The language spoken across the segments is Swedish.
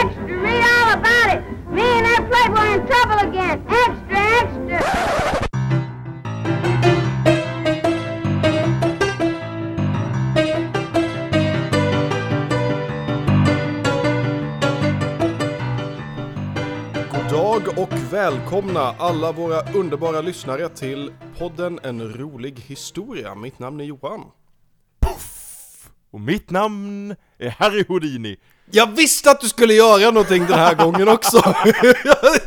extra, read all about it. Me and that playboy in trouble again. Extra, extra. Dag och välkomna alla våra underbara lyssnare till podden En rolig historia. Mitt namn är Johan. Och mitt namn är Harry Houdini. Jag visste att du skulle göra någonting den här gången också!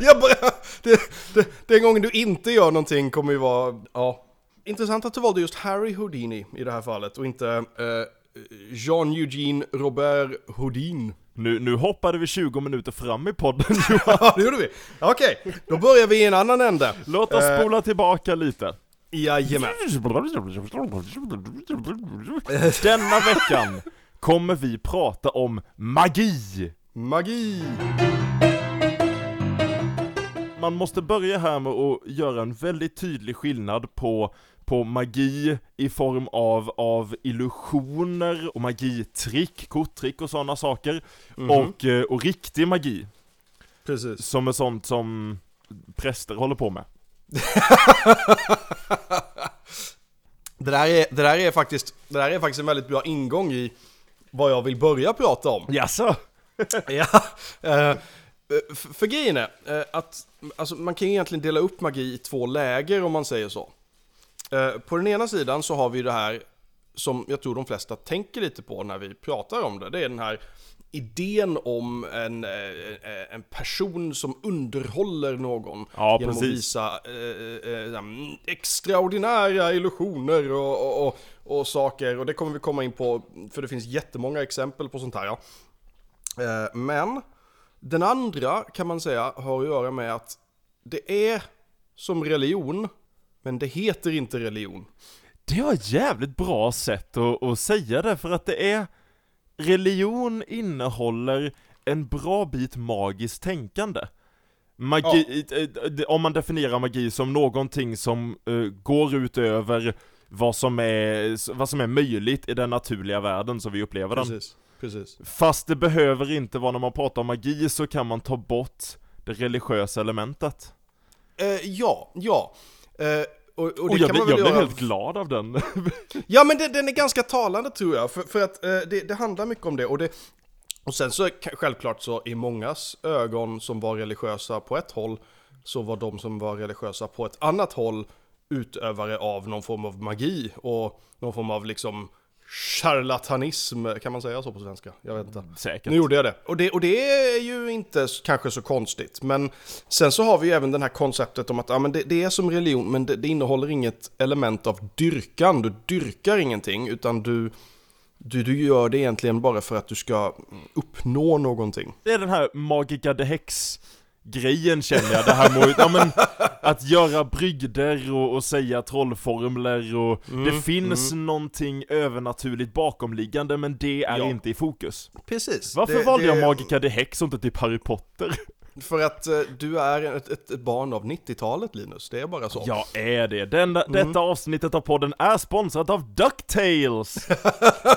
jag, bara, det, det, den gången du inte gör någonting kommer ju vara, ja. Intressant att du valde just Harry Houdini i det här fallet och inte eh, Jean Eugene Robert Houdin. Nu, nu hoppade vi 20 minuter fram i podden Johan. Ja, det gjorde vi. Okej, då börjar vi i en annan ände. Låt oss Eh, spola tillbaka lite. Jajamän. Denna veckan kommer vi prata om magi. Magi. Man måste börja här med att göra en väldigt tydlig skillnad på på magi i form av, av illusioner och magitrick, korttrick och sådana saker. Och, eh, och riktig magi, Precis. som är sånt som präster håller på med. Det där, är, det, där är faktiskt, det där är faktiskt en väldigt bra ingång i vad jag vill börja prata om. Jaså? ja, eh, f- för grejen är eh, att alltså, man kan egentligen dela upp magi i två läger om man säger så. Eh, på den ena sidan så har vi det här som jag tror de flesta tänker lite på när vi pratar om det. Det är den här idén om en, eh, eh, en person som underhåller någon Ja, genom precis. att visa eh, eh, eh, mm, extraordinära illusioner och, och, och, och saker. Och det kommer vi komma in på, för det finns jättemånga exempel på sånt här. Ja. Eh, Men den andra kan man säga har att göra med att det är som religion, men det heter inte religion. Det var ett jävligt bra sätt att, att säga det, för att det är Religion innehåller en bra bit magiskt tänkande Magi, eh, eh, om man definierar magi som någonting som eh, går utöver vad som, är, vad som är möjligt i den naturliga världen som vi upplever den Precis, precis. Fast det behöver inte vara när man pratar om magi så kan man ta bort det religiösa elementet Eh, ja, ja. Eh, och, och det Och jag, jag blev göra... helt glad av den. Ja men den, den är ganska talande tror jag, för, för att eh, det, det handlar mycket om det. Och det och sen så självklart så i mångas ögon som var religiösa på ett håll så var de som var religiösa på ett annat håll utövare av någon form av magi och någon form av liksom charlatanism, kan man säga så på svenska? Jag vet inte. Säkert Nu gjorde jag det. Och, det. och det är ju inte kanske så konstigt. Men sen så har vi ju även det här konceptet om att ja, men det, det är som religion, men det, det innehåller inget element av dyrkan. Du dyrkar ingenting, utan du, du, du gör det egentligen bara för att du ska uppnå någonting. Det är den här Magica the Hex grejen känner jag, det här med ja, men, att göra brygder och, och säga trollformler och Mm, det finns någonting övernaturligt bakomliggande men det är Ja. inte i fokus. Precis. Varför det, valde det, jag Magica the Hex och inte typ Harry Potter? För att eh, du är ett, ett, barn av 90-talet Linus, det är bara så. Jag är det. Den, Mm. Detta avsnittet av podden är sponsrat av DuckTales!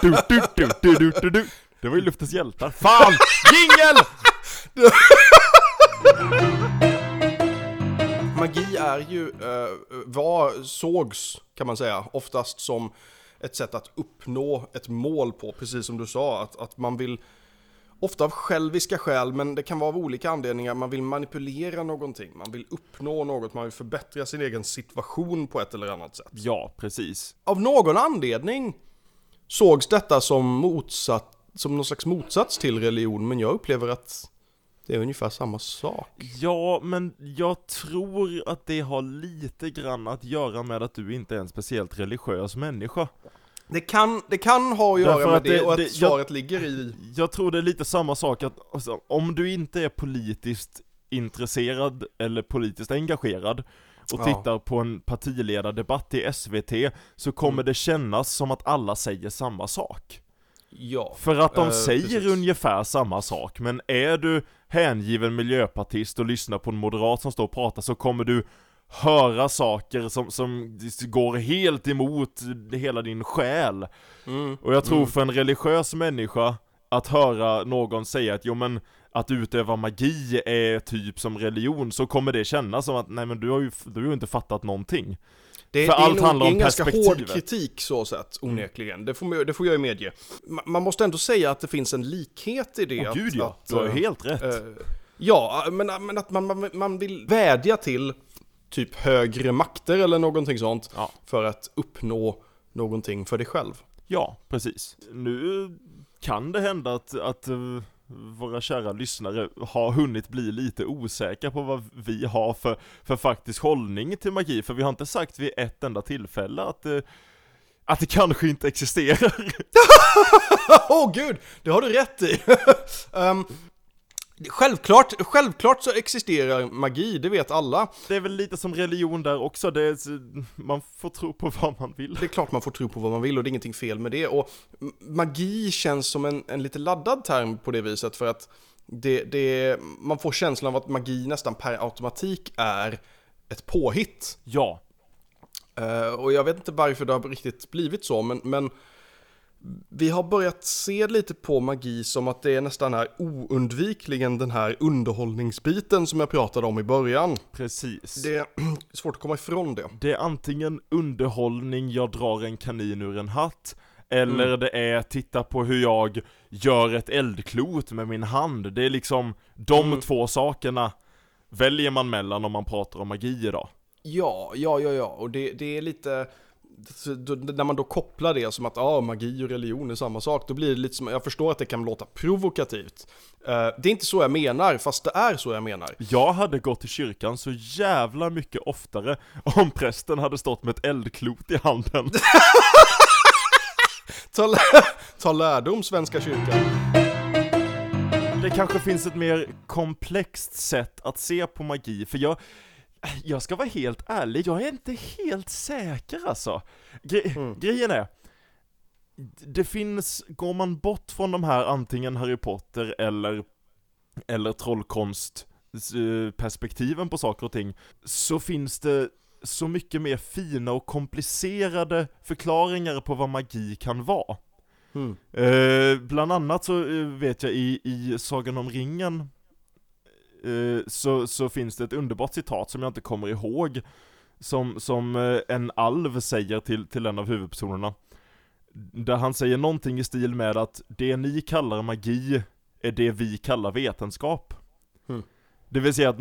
Du, du, du, du, du, du, du. Det var ju Luftens hjältar. Fan! Jingel! Magi är ju, eh, var, sågs kan man säga, oftast som ett sätt att uppnå ett mål på, precis som du sa, att, att man vill Ofta av själviska skäl, men det kan vara av olika anledningar. Man vill manipulera någonting, man vill uppnå något, man vill förbättra sin egen situation på ett eller annat sätt. Ja, precis. Av någon anledning sågs detta som motsatt, som någon slags motsats till religion, men jag upplever att det är ungefär samma sak. Ja, men jag tror att det har lite grann att göra med att du inte är en speciellt religiös människa. Det kan, det kan ha att göra Därför med att det, det- och att det- jag- svaret ligger i... Jag tror det är lite samma sak att alltså, om du inte är politiskt intresserad eller politiskt engagerad och Ja. tittar på en partiledardebatt i SVT så kommer Mm. det kännas som att alla säger samma sak. Ja. För att de Eh, säger precis. ungefär samma sak, men är du hängiven miljöpartist och lyssnar på en moderat som står och pratar så kommer du höra saker som, som går helt emot hela din själ. Mm. Och jag tror Mm. för en religiös människa att höra någon säga att jo men att utöva magi är typ som religion så kommer det kännas som att nej men du har ju, du har ju inte fattat någonting. Det, För det allt är nog handlar om en ganska hård kritik så sett, onekligen. Det, får, man- det får jag ju medge. Ma- Man måste ändå säga att det finns en likhet i det. Åh gud ja, att, du har eh, helt rätt. eh, ja, men, men att man, man, man vill vädja till typ högre makter eller någonting sånt Ja. för att uppnå någonting för dig själv. Ja, precis. Nu kan det hända att, att eh, våra kära lyssnare har hunnit bli lite osäkra på vad vi har för, för faktisk hållning till magi, för vi har inte sagt vid ett enda tillfälle att, eh, att det kanske inte existerar. Åh oh, gud, det har du rätt i! um, självklart, självklart så existerar magi, det vet alla. Det är väl lite som religion där också, det är, man får tro på vad man vill. Det är klart man får tro på vad man vill och det är ingenting fel med det. Och magi känns som en, en lite laddad term på det viset för att det, det, man får känslan av att magi nästan per automatik är ett påhitt. Ja, Eh, och jag vet inte varför det har riktigt blivit så, men, men vi har börjat se lite på magi som att det är nästan är oundvikligen den här underhållningsbiten som jag pratade om i början. precis. Det är svårt att komma ifrån det. Det är antingen underhållning, jag drar en kanin ur en hatt, eller det är titta på hur jag gör ett eldklot med min hand. Det är liksom de Mm. två sakerna väljer man mellan om man pratar om magi idag. Ja, ja, ja, ja, och det, det är lite... då- När man då kopplar det som att ah, magi och religion är samma sak, då blir det lite som, jag förstår att det kan låta provokativt. Eh, det är inte så jag menar, fast det är så jag menar. Jag hade gått till kyrkan så jävla mycket oftare om prästen hade stått med ett eldklot i handen. Ta, lä- ta lärdom, Svenska kyrkan. Det kanske finns ett mer komplext sätt att se på magi, för jag, jag ska vara helt ärlig, jag är inte helt säker alltså. Gre- Grejen är, det finns, går man bort från de här antingen Harry Potter eller, eller trollkonst eh, perspektiven på saker och ting, så finns det så mycket mer fina och komplicerade förklaringar på vad magi kan vara. Mm. Eh, bland annat så eh, vet jag i, i Sagan om ringen så, så finns det ett underbart citat som jag inte kommer ihåg Som, som eh, en alv säger till, till en av huvudpersonerna Där han säger någonting i stil med att det ni kallar magi är det vi kallar vetenskap Mm. Det vill säga att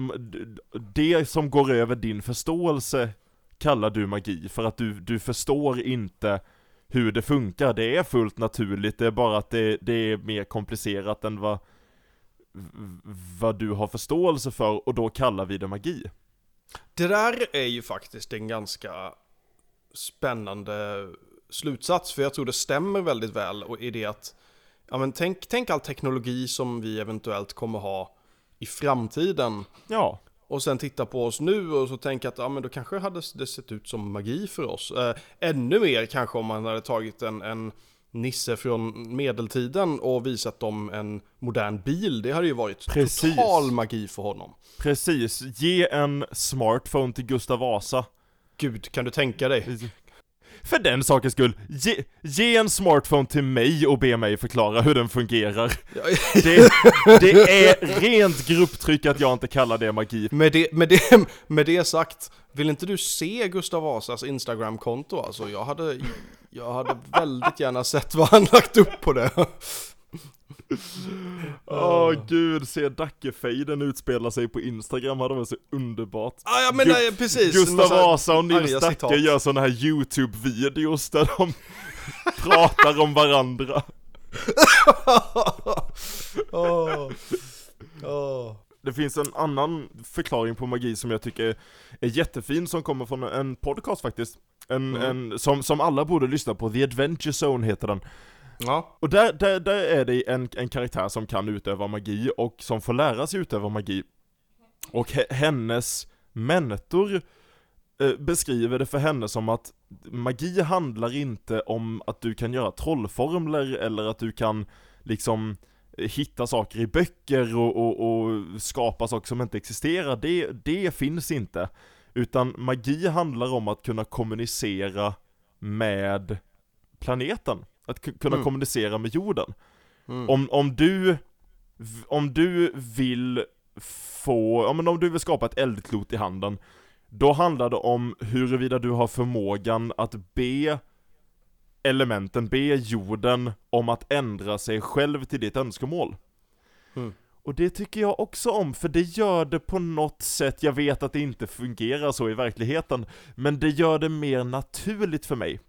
det som går över din förståelse kallar du magi för att du, du förstår inte hur det funkar. Det är fullt naturligt, det är bara att det, det är mer komplicerat än vad, vad du har förståelse för och då kallar vi det magi. Det där är ju faktiskt en ganska spännande slutsats, för jag tror det stämmer väldigt väl och i det att, ja men tänk, tänk all teknologi som vi eventuellt kommer ha i framtiden Ja, och sen titta på oss nu och så tänka att ja men då kanske hade det sett ut som magi för oss. Eh, ännu mer kanske om man hade tagit en, en Nisse från medeltiden och visat dem en modern bil. Det hade ju varit Precis. total magi för honom. precis. Ge en smartphone till Gustav Vasa. Gud, kan du tänka dig? För den sakens skull, ge, ge en smartphone till mig och be mig förklara hur den fungerar. Det, det är rent grupptryck att jag inte kallar det magi. Med det, med, det, med det sagt, vill inte du se Gustav Vasas Instagram-konto? Alltså, jag hade, jag hade väldigt gärna sett vad han lagt upp på det. Åh gud, se Dackefejden utspela sig på Instagram hade varit så underbart. Ah, ja, men Gu- precis. Gustav Vasa och Nils Dacke citat. gör såna här YouTube-videos där de pratar om varandra. Åh. Åh. Det finns en annan förklaring på magi som jag tycker är jättefin som kommer från en podcast faktiskt. En, Mm. en, som, som alla borde lyssna på, The Adventure Zone heter den. Ja. Och där, där, där är det en, en karaktär som kan utöva magi och som får lära sig utöva magi. Och he, hennes mentor eh, beskriver det för henne som att magi handlar inte om att du kan göra trollformler eller att du kan liksom hitta saker i böcker och, och, och skapa saker som inte existerar. Det, det finns inte. Utan magi handlar om att kunna kommunicera med planeten. Att ku- kunna Mm. kommunicera med jorden. Om, om du, om du vill få, ja men om du vill skapa ett eldklot i handen, då handlar det om huruvida du har förmågan att be elementen, be jorden om att ändra sig själv till ditt önskemål. Mm. Och det tycker jag också om, för det gör det på något sätt, jag vet att det inte fungerar så i verkligheten, men det gör det mer naturligt för mig.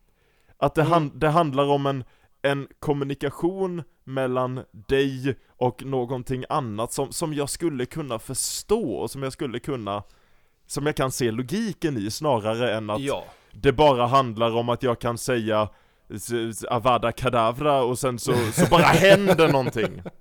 Att det, Mm. han, det handlar om en, en kommunikation mellan dig och någonting annat som, som jag skulle kunna förstå och som jag skulle kunna som jag kan se logiken i snarare än att Ja. det bara handlar om att jag kan säga Avada Kedavra och sen så, så bara händer någonting.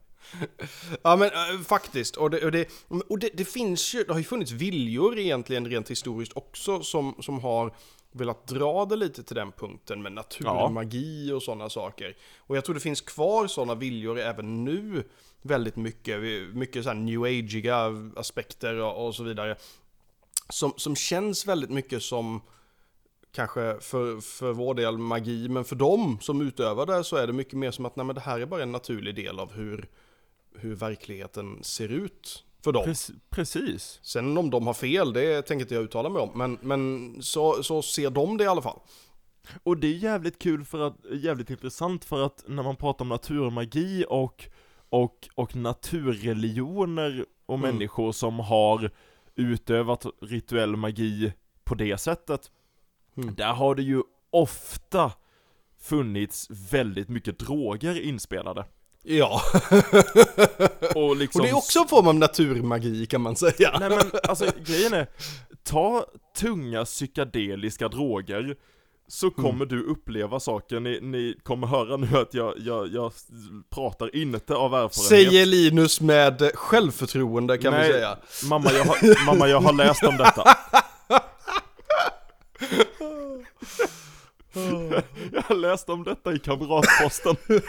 Ja men äh, faktiskt, och, det, och, det, och det, det finns ju, det har ju funnits viljor egentligen rent historiskt också som, som har velat dra det lite till den punkten med naturmagi och sådana saker. Och jag tror det finns kvar sådana viljor även nu väldigt mycket, mycket så här new ageiga aspekter och, och så vidare. Som, som känns väldigt mycket som kanske för, för vår del magi, men för dem som utövar det så är det mycket mer som att nej, men det här är bara en naturlig del av hur, hur verkligheten ser ut för dem. Prec- precis. Sen om de har fel, det tänker inte jag uttala mig om, men, men så, så ser de det i alla fall. Och det är jävligt kul för att, jävligt intressant för att när man pratar om naturmagi och, och, och naturreligioner och Mm. människor som har utövat rituell magi på det sättet, Mm. där har det ju ofta funnits väldigt mycket droger inspelade. Ja, Och liksom... och det är också en form av naturmagi kan man säga. Nej men alltså grejen är, ta tunga psykedeliska droger så kommer du uppleva saker, ni, ni kommer höra nu att jag, jag, jag pratar inte av erfarenhet Säger Linus med självförtroende kan Nej. vi säga. Mamma jag, har, mamma jag har läst om detta Jag har läst om detta i Kamratposten.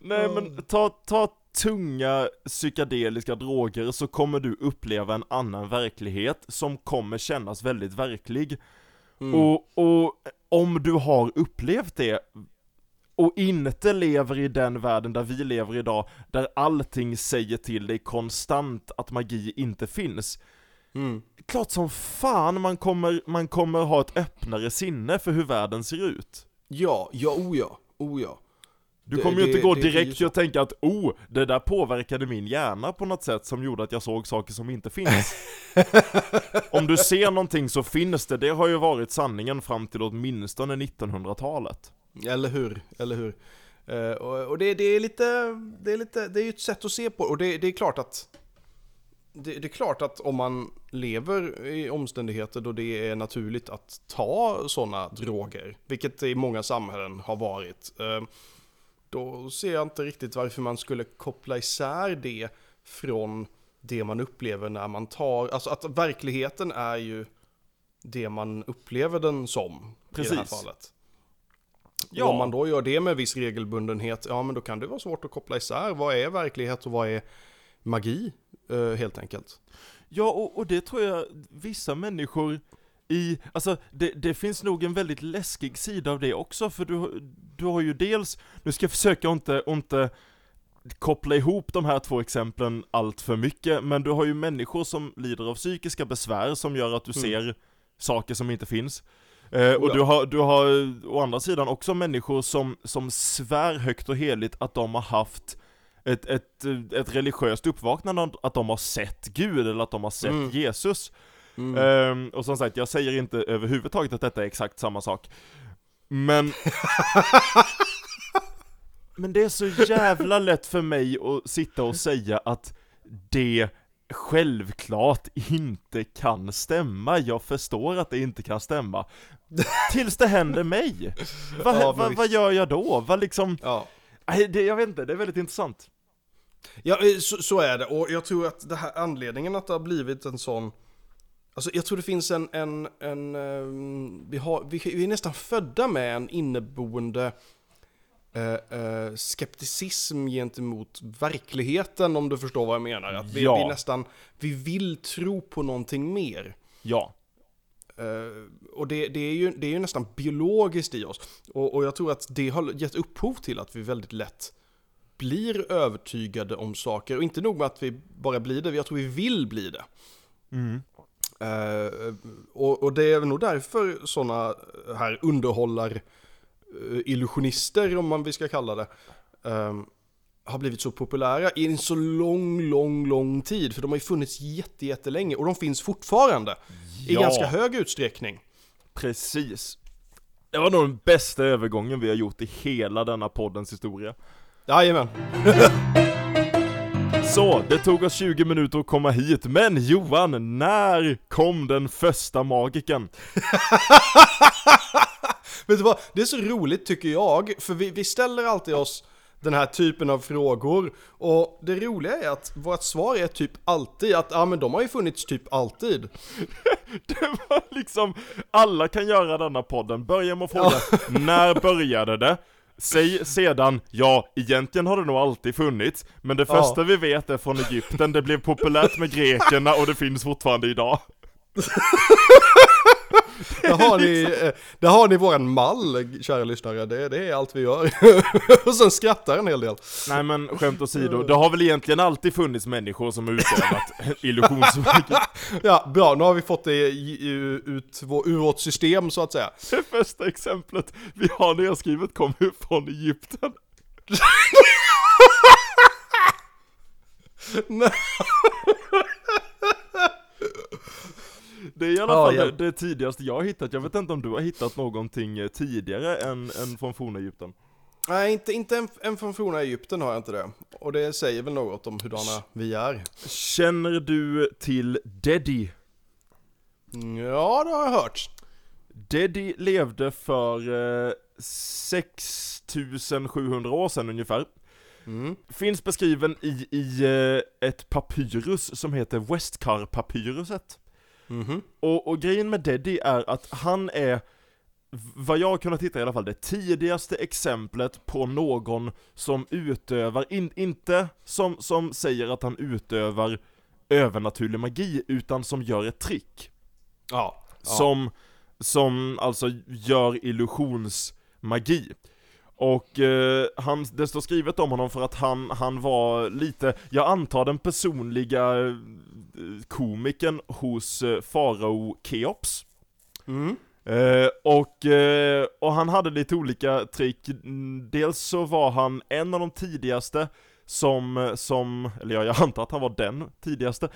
Nej men ta, ta tunga psykedeliska droger så kommer du uppleva en annan verklighet som kommer kännas väldigt verklig. Och, och om du har upplevt det och inte lever i den världen där vi lever idag, där allting säger till dig konstant att magi inte finns. Mm. Klart som fan man kommer, man kommer ha ett öppnare sinne för hur världen ser ut. Ja, ja, o ja, o ja. Du Det- kommer ju det- inte gå det- ju direkt och tänka att oh, det där påverkade min hjärna på något sätt som gjorde att jag såg saker som inte finns. Om du ser någonting så finns det, det har ju varit sanningen fram till åtminstone 1900-talet. Eller hur, eller hur. Eh, och och det, det är lite, det är lite, det är ju ett sätt att se på och det, det är klart att det, det är klart att om man lever i omständigheter då det är naturligt att ta sådana droger, vilket det i många samhällen har varit, eh, då ser jag inte riktigt varför man skulle koppla isär det från det man upplever när man tar, alltså att verkligheten är ju det man upplever den som i det här Precis. fallet. Ja. Och om man då gör det med viss regelbundenhet, ja men då kan det vara svårt att koppla isär vad är verklighet och vad är magi eh, helt enkelt. Ja, och, och det tror jag vissa människor i, alltså det, det finns nog en väldigt läskig sida av det också, för du, du har ju dels, nu ska jag försöka inte, inte koppla ihop de här två exemplen allt för mycket, men du har ju människor som lider av psykiska besvär som gör att du Mm. ser saker som inte finns. Eh, och Ja. du har, du har å andra sidan också människor som, som svär högt och heligt att de har haft ett, ett, ett religiöst uppvaknande, att de har sett Gud eller att de har sett Mm. Jesus. Mm. Ehm, och som sagt, jag säger inte överhuvudtaget att detta är exakt samma sak. Men... Men det är så jävla lätt för mig att sitta och säga att det självklart inte kan stämma. Jag förstår att det inte kan stämma. Tills det händer mig. Va, Ja, va, vad gör jag då? Vad liksom... Ja. Det, jag vet inte, det är väldigt intressant. Ja, eh, så, så är det. Och jag tror att det här anledningen att det har blivit en sån... Alltså jag tror det finns en... en, en ehm, vi, har, vi, vi är nästan födda med en inneboende eh, eh, skepticism gentemot verkligheten om du förstår vad jag menar. Att vi, Ja. vi nästan... Vi vill tro på någonting mer. Ja. Eh, och det, det, är ju, det är ju nästan biologiskt i oss. Och, och jag tror att det har gett upphov till att vi väldigt lätt blir övertygade om saker. Och inte nog med att vi bara blir det, jag tror vi vill bli det. Mm. Eh, och, och det är nog därför sådana här underhållar eh, illusionister, om man vi ska kalla det, eh, har blivit så populära i en så lång, lång, lång tid. För de har ju funnits jätte, jättelänge och de finns fortfarande i Ja. ganska hög utsträckning. Precis. Det var nog den bästa övergången vi har gjort i hela denna poddens historia. Jajamän. Så, det tog oss 20 minuter att komma hit, men Johan, när kom den första magiken? Vet du vad, det är så roligt tycker jag, för vi, vi ställer alltid oss den här typen av frågor och det roliga är att vårt svar är typ alltid att ja men de har ju funnits typ alltid. Det var liksom, alla kan göra denna podden, börja med att fråga, när började det? Säg sedan, ja, egentligen har det nog alltid funnits, men det Ja. första vi vet är från Egypten, det blev populärt med grekerna och det finns fortfarande idag. Där har ni, eh, där har ni våran mall, kära lyssnare, det, det är allt vi gör. och sen skrattar en hel del. Nej men skämt åsido, det har väl egentligen alltid funnits människor som har utövat illusionsmagi. Ja, bra, nu har vi fått det ut, ur vårt system så att säga. Det första exemplet vi har nedskrivet kommer från Egypten. Det är i alla Ja, fall ja. det, det tidigaste jag har hittat, jag vet inte om du har hittat någonting eh, tidigare än, än från forna Egypten? Nej, inte, inte en, en från forna Egypten har jag inte det. Och det säger väl något om hurdana vi är. Känner du till Dedi? Ja, det har jag hört. Dedi levde för eh, 6700 år sedan ungefär. Mm. Finns beskriven i, i eh, ett papyrus som heter Westcar-papyruset. Mhm. Och, och grejen med Dedi är att han är, vad jag har kunnat hitta i alla fall, det tidigaste exemplet på någon som utövar, in, inte som, som säger att han utövar övernaturlig magi, utan som gör ett trick. Ja. ja. Som, som alltså gör illusionsmagi. Och eh, han, det står skrivet om honom för att han, han var lite, jag antar den personliga eh, komikern hos eh, farao Keops. Mm. Eh, och, eh, och han hade lite olika trick, dels så var han en av de tidigaste som, som, eller ja, jag antar att han var den tidigaste,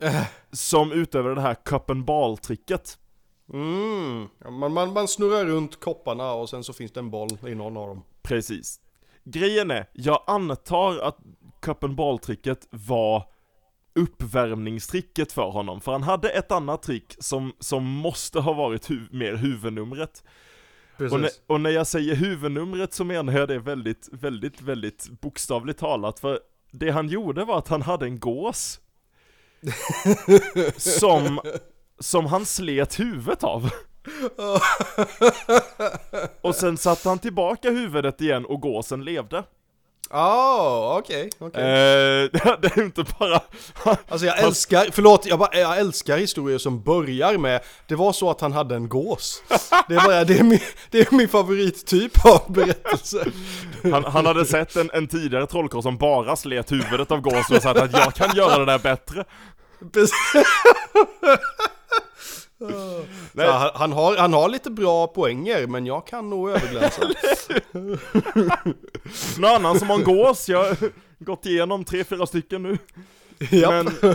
Eh. som utövade det här cup and ball-tricket. Mm. Man, man, man snurrar runt kopparna och sen så finns det en boll i någon av dem. Precis. Grejen är, jag antar att cup and ball-tricket var uppvärmningstricket för honom, för han hade ett annat trick som, som måste ha varit hu- mer huvudnumret. Och, när- och när jag säger huvudnumret så menar jag det väldigt, väldigt, väldigt bokstavligt talat, för det han gjorde var att han hade en gås som, som han slet huvudet av. Och sen satte han tillbaka huvudet igen och gåsen levde. Ah, okej, okej. Eh, det är inte bara... Alltså jag älskar, förlåt, jag, bara, jag älskar historier som börjar med Det var så att han hade en gås. Det är, bara, det är, min, det är min favorittyp av berättelse. Han, han hade sett en, en tidigare trollkarl som bara slet huvudet av gåsen och sagt att jag kan göra det där bättre. Precis. Han, han, har, han har lite bra poänger, men jag kan nog överglänsa. Någon annan som har en gås, jag har gått igenom tre, fyra stycken nu. Japp. Men,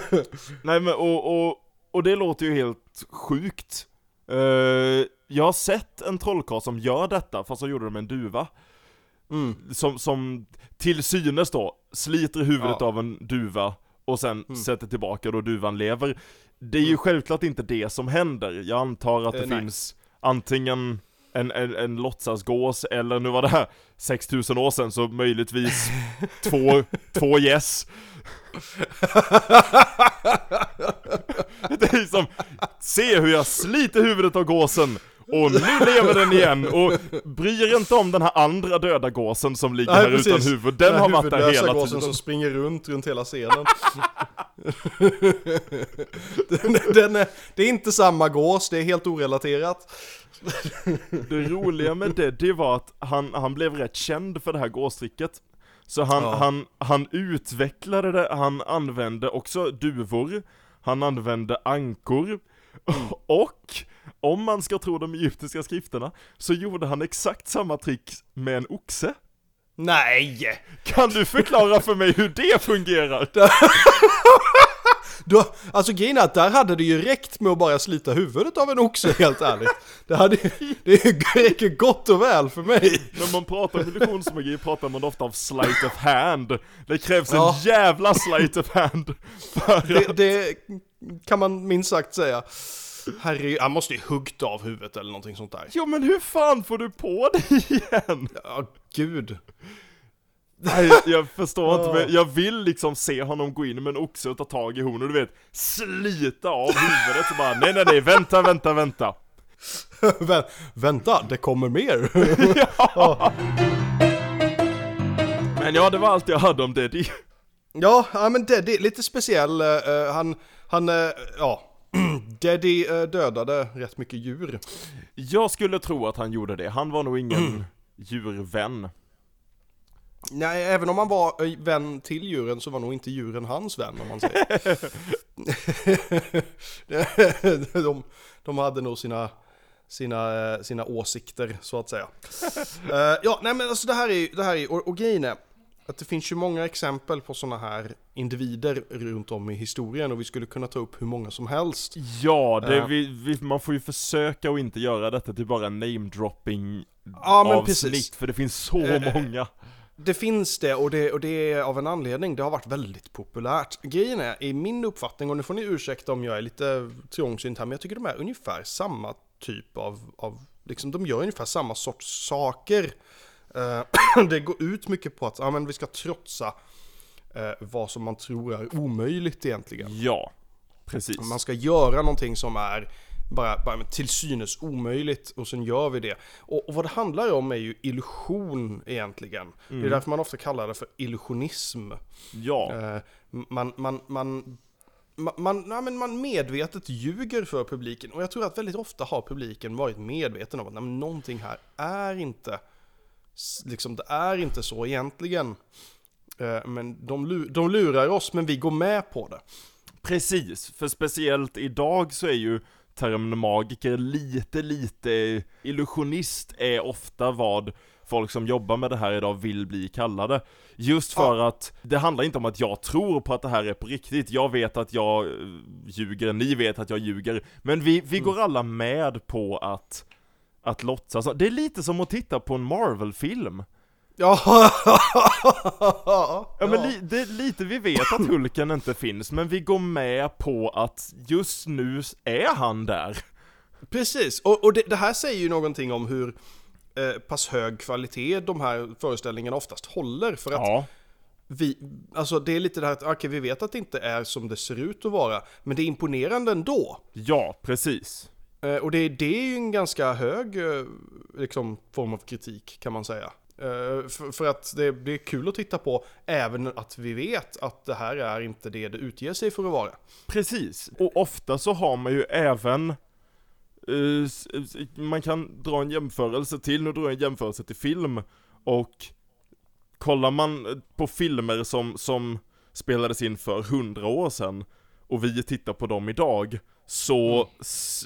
nej men och, och, och det låter ju helt sjukt. Eh, jag har sett en trollkarl som gör detta, fast han gjorde det med en duva. Mm. Som, som till synes då, sliter huvudet Ja. av en duva och sen Mm. sätter tillbaka då duvan lever. Det är ju självklart inte det som händer. Jag antar att det Eh, nej. finns antingen en, en, en låtsasgås, eller nu var det här 6000 år sedan, så möjligtvis två, två gäss. Det är som, se hur jag sliter huvudet av gåsen, och nu lever den igen, och bryr inte om den här andra döda gåsen som ligger Nej, här utan precis. huvud, den här har varit där hela gåsen tiden. som springer runt, runt hela scenen. Den, den är, det är inte samma gås, det är helt orelaterat. Det roliga med det, det var att han, han blev rätt känd för det här gåstricket. Så han, Ja. han, han utvecklade det, han använde också duvor, han använde ankor, och om man ska tro de egyptiska skrifterna, så gjorde han exakt samma trick med en oxe. Nej! Kan du förklara för mig hur det fungerar? Då, alltså grejen är att där hade det ju räckt med att bara slita huvudet av en oxe helt ärligt. Det, hade, det räcker gott och väl för mig. När man pratar om illusionsmagi pratar man ofta om sleight of hand. Det krävs en Ja. jävla sleight of hand för Det, det kan man minst sagt säga. Herregud, han måste ju huggt av huvudet eller någonting sånt där. Jo men hur fan får du på det igen? Ja, gud. Nej, jag förstår inte, men jag vill liksom se honom gå in med en oxe och ta tag i hornen och du vet, slita av huvudet så bara nej nej nej, vänta, vänta, vänta. Vä- vänta, det kommer mer. Men ja, det var allt jag hade om Deddy. ja, ja, men Deddy, lite speciell. eh, eh, han, han, eh, ja. Deddy eh, dödade rätt mycket djur. Jag skulle tro att han gjorde det, han var nog ingen djurvän. Nej, även om han var eh, vän till djuren så var nog inte djuren hans vän om man säger. de, de hade nog sina, sina, eh, sina åsikter så att säga. Ja, nej men alltså det här är ju, det här är och, och grejen är att det finns ju många exempel på sådana här individer runt om i historien och vi skulle kunna ta upp hur många som helst. Ja, det, Ja. vi, vi, man får ju försöka att inte göra detta till bara namedropping Ja, avsnitt, för det finns så Eh, många. Det finns det och, det och det är av en anledning. Det har varit väldigt populärt. Grejen är, i min uppfattning, och nu får ni ursäkta om jag är lite trångsynt här, men jag tycker de är ungefär samma typ av, av liksom de gör ungefär samma sorts saker. Eh, det går ut mycket på att ja, men vi ska trotsa eh, vad som man tror är omöjligt egentligen. Ja, precis. Man ska göra någonting som är bara, bara till synes omöjligt och sen gör vi det. Och, och vad det handlar om är ju illusion egentligen. Det är därför man ofta kallar det för illusionism. Ja, Eh, man, man, man, man, man, men man medvetet ljuger för publiken och jag tror att väldigt ofta har publiken varit medveten om att nej, någonting här är inte liksom, det är inte så egentligen. Eh, Men de, de lurar oss, men vi går med på det. precis. För speciellt idag så är ju termen magiker lite, lite, illusionist är ofta vad folk som jobbar med det här idag vill bli kallade. Just för att det handlar inte om att jag tror på att det här är på riktigt, jag vet att jag eh, ljuger, ni vet att jag ljuger, men vi, vi går alla med på att, att låtsas. Det är lite som att titta på en Marvel-film. Ja, Ja men li, det är lite, vi vet att Hulken inte finns, men vi går med på att just nu är han där. Precis, och, och det, det här säger ju någonting om hur eh, pass hög kvalitet de här föreställningarna oftast håller. För att Ja, vi, alltså det är lite det här att, okej vi vet att det inte är som det ser ut att vara, men det är imponerande ändå. ja precis. Eh, och det, det är ju en ganska hög eh, liksom, form av kritik kan man säga. Eh, för, för att det, det är kul att titta på, även att vi vet att det här är inte det det utger sig för att vara. Precis. Och ofta så har man ju även eh, man kan dra en jämförelse till, nu drar jag en jämförelse till film och kollar man eh, på filmer som, som spelades in för hundra år sedan och vi tittar på dem idag så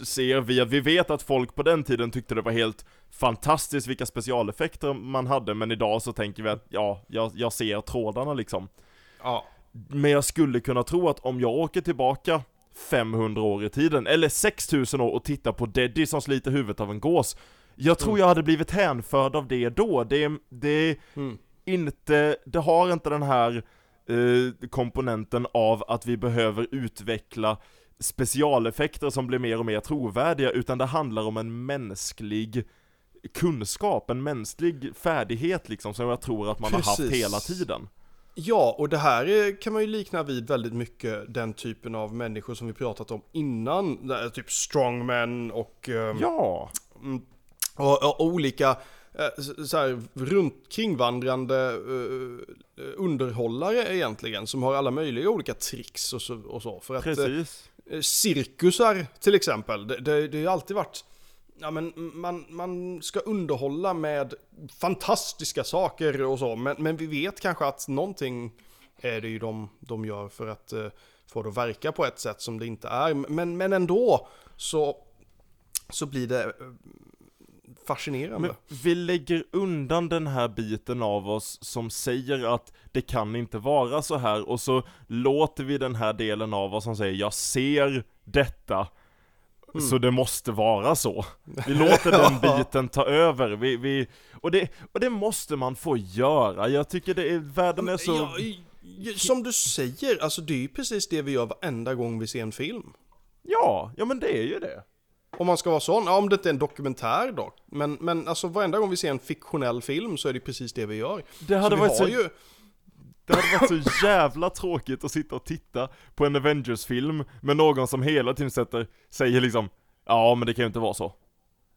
ser vi att vi vet att folk på den tiden tyckte det var helt fantastiskt vilka specialeffekter man hade men idag så tänker vi att ja, jag, jag ser trådarna liksom. Ja. Men jag skulle kunna tro att om jag åker tillbaka 500 år i tiden, eller 6000 år och tittar på Deddy som sliter huvudet av en gås Jag tror jag hade blivit hänförd av det då, det, det är Mm. inte, det har inte den här eh, komponenten av att vi behöver utveckla specialeffekter som blir mer och mer trovärdiga, utan det handlar om en mänsklig kunskap, en mänsklig färdighet liksom, som jag tror att man har haft Precis. hela tiden. Ja, och det här är, kan man ju likna vid väldigt mycket den typen av människor som vi pratat om innan. Typ strongmen och, ehm, Ja! mm, och, och olika så- så här, runt kringvandrande eh, underhållare egentligen, som har alla möjliga olika tricks och så. Och så för att, eh, Precis. eh, cirkusar till exempel, det, det, det har ju alltid varit Ja, men man, man ska underhålla med fantastiska saker och så, men, men vi vet kanske att någonting är det ju de, de gör för att eh, få det att verka på ett sätt som det inte är. Men, men ändå så, så blir det eh, fascinerande. Men vi lägger undan den här biten av oss som säger att det kan inte vara så här och så låter vi den här delen av oss som säger jag ser detta så det måste vara så. Vi låter den biten ta över, vi, vi, och, det, och det måste man få göra. Jag tycker det är, världen är så... Ja, i- i- som du säger, alltså det är ju precis det vi gör varenda gång vi ser en film. Ja, ja men det är ju det. Om man ska vara sån, ja, om det inte är en dokumentär då. Men, men alltså varenda gång vi ser en fiktionell film så är det precis det vi gör. Det hade så varit så ju, Det hade varit så jävla tråkigt att sitta och titta på en Avengers-film med någon som hela tiden sätter, säger liksom Ja men det kan ju inte vara så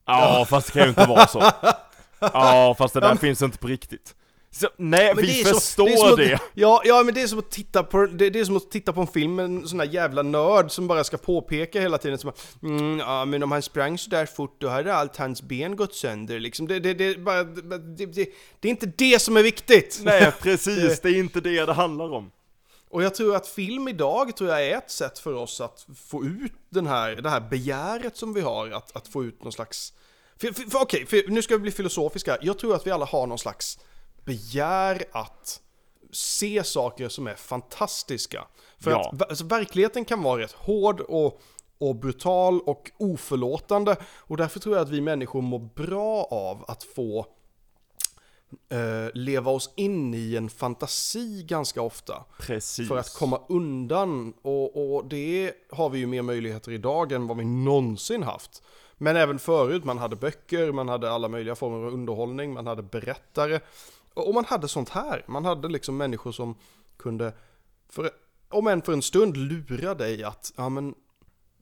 Ja fast det kan ju inte vara så Ja fast det där finns inte på riktigt så, Nej Men vi det förstår det som det, att- Ja, ja, men det är som att titta på, det, det är som att titta på en film med en sån där jävla nörd som bara ska påpeka hela tiden som mm, ja men om han sprang så där fort då hade allt hans ben gått sönder liksom. Det, det, det, bara, det, det, det är inte det som är viktigt! Nej precis, det är inte det det handlar om Och jag tror att film idag tror jag är ett sätt för oss att få ut den här, det här begäret som vi har, att, att få ut någon slags... För, för, för, Okej, för nu ska vi bli filosofiska. Jag tror att vi alla har någon slags begär att se saker som är fantastiska. För Ja. att alltså, verkligheten kan vara rätt hård och, och brutal och oförlåtande. Och därför tror jag att vi människor mår bra av att få eh, leva oss in i en fantasi ganska ofta. Precis För att komma undan. Och, och det har vi ju mer möjligheter idag än vad vi någonsin haft. Men även förut, man hade böcker, man hade alla möjliga former av underhållning, man hade berättare. Och, man hade sånt här. Man hade liksom människor som kunde, för, om än för en stund, lura dig att ja, men,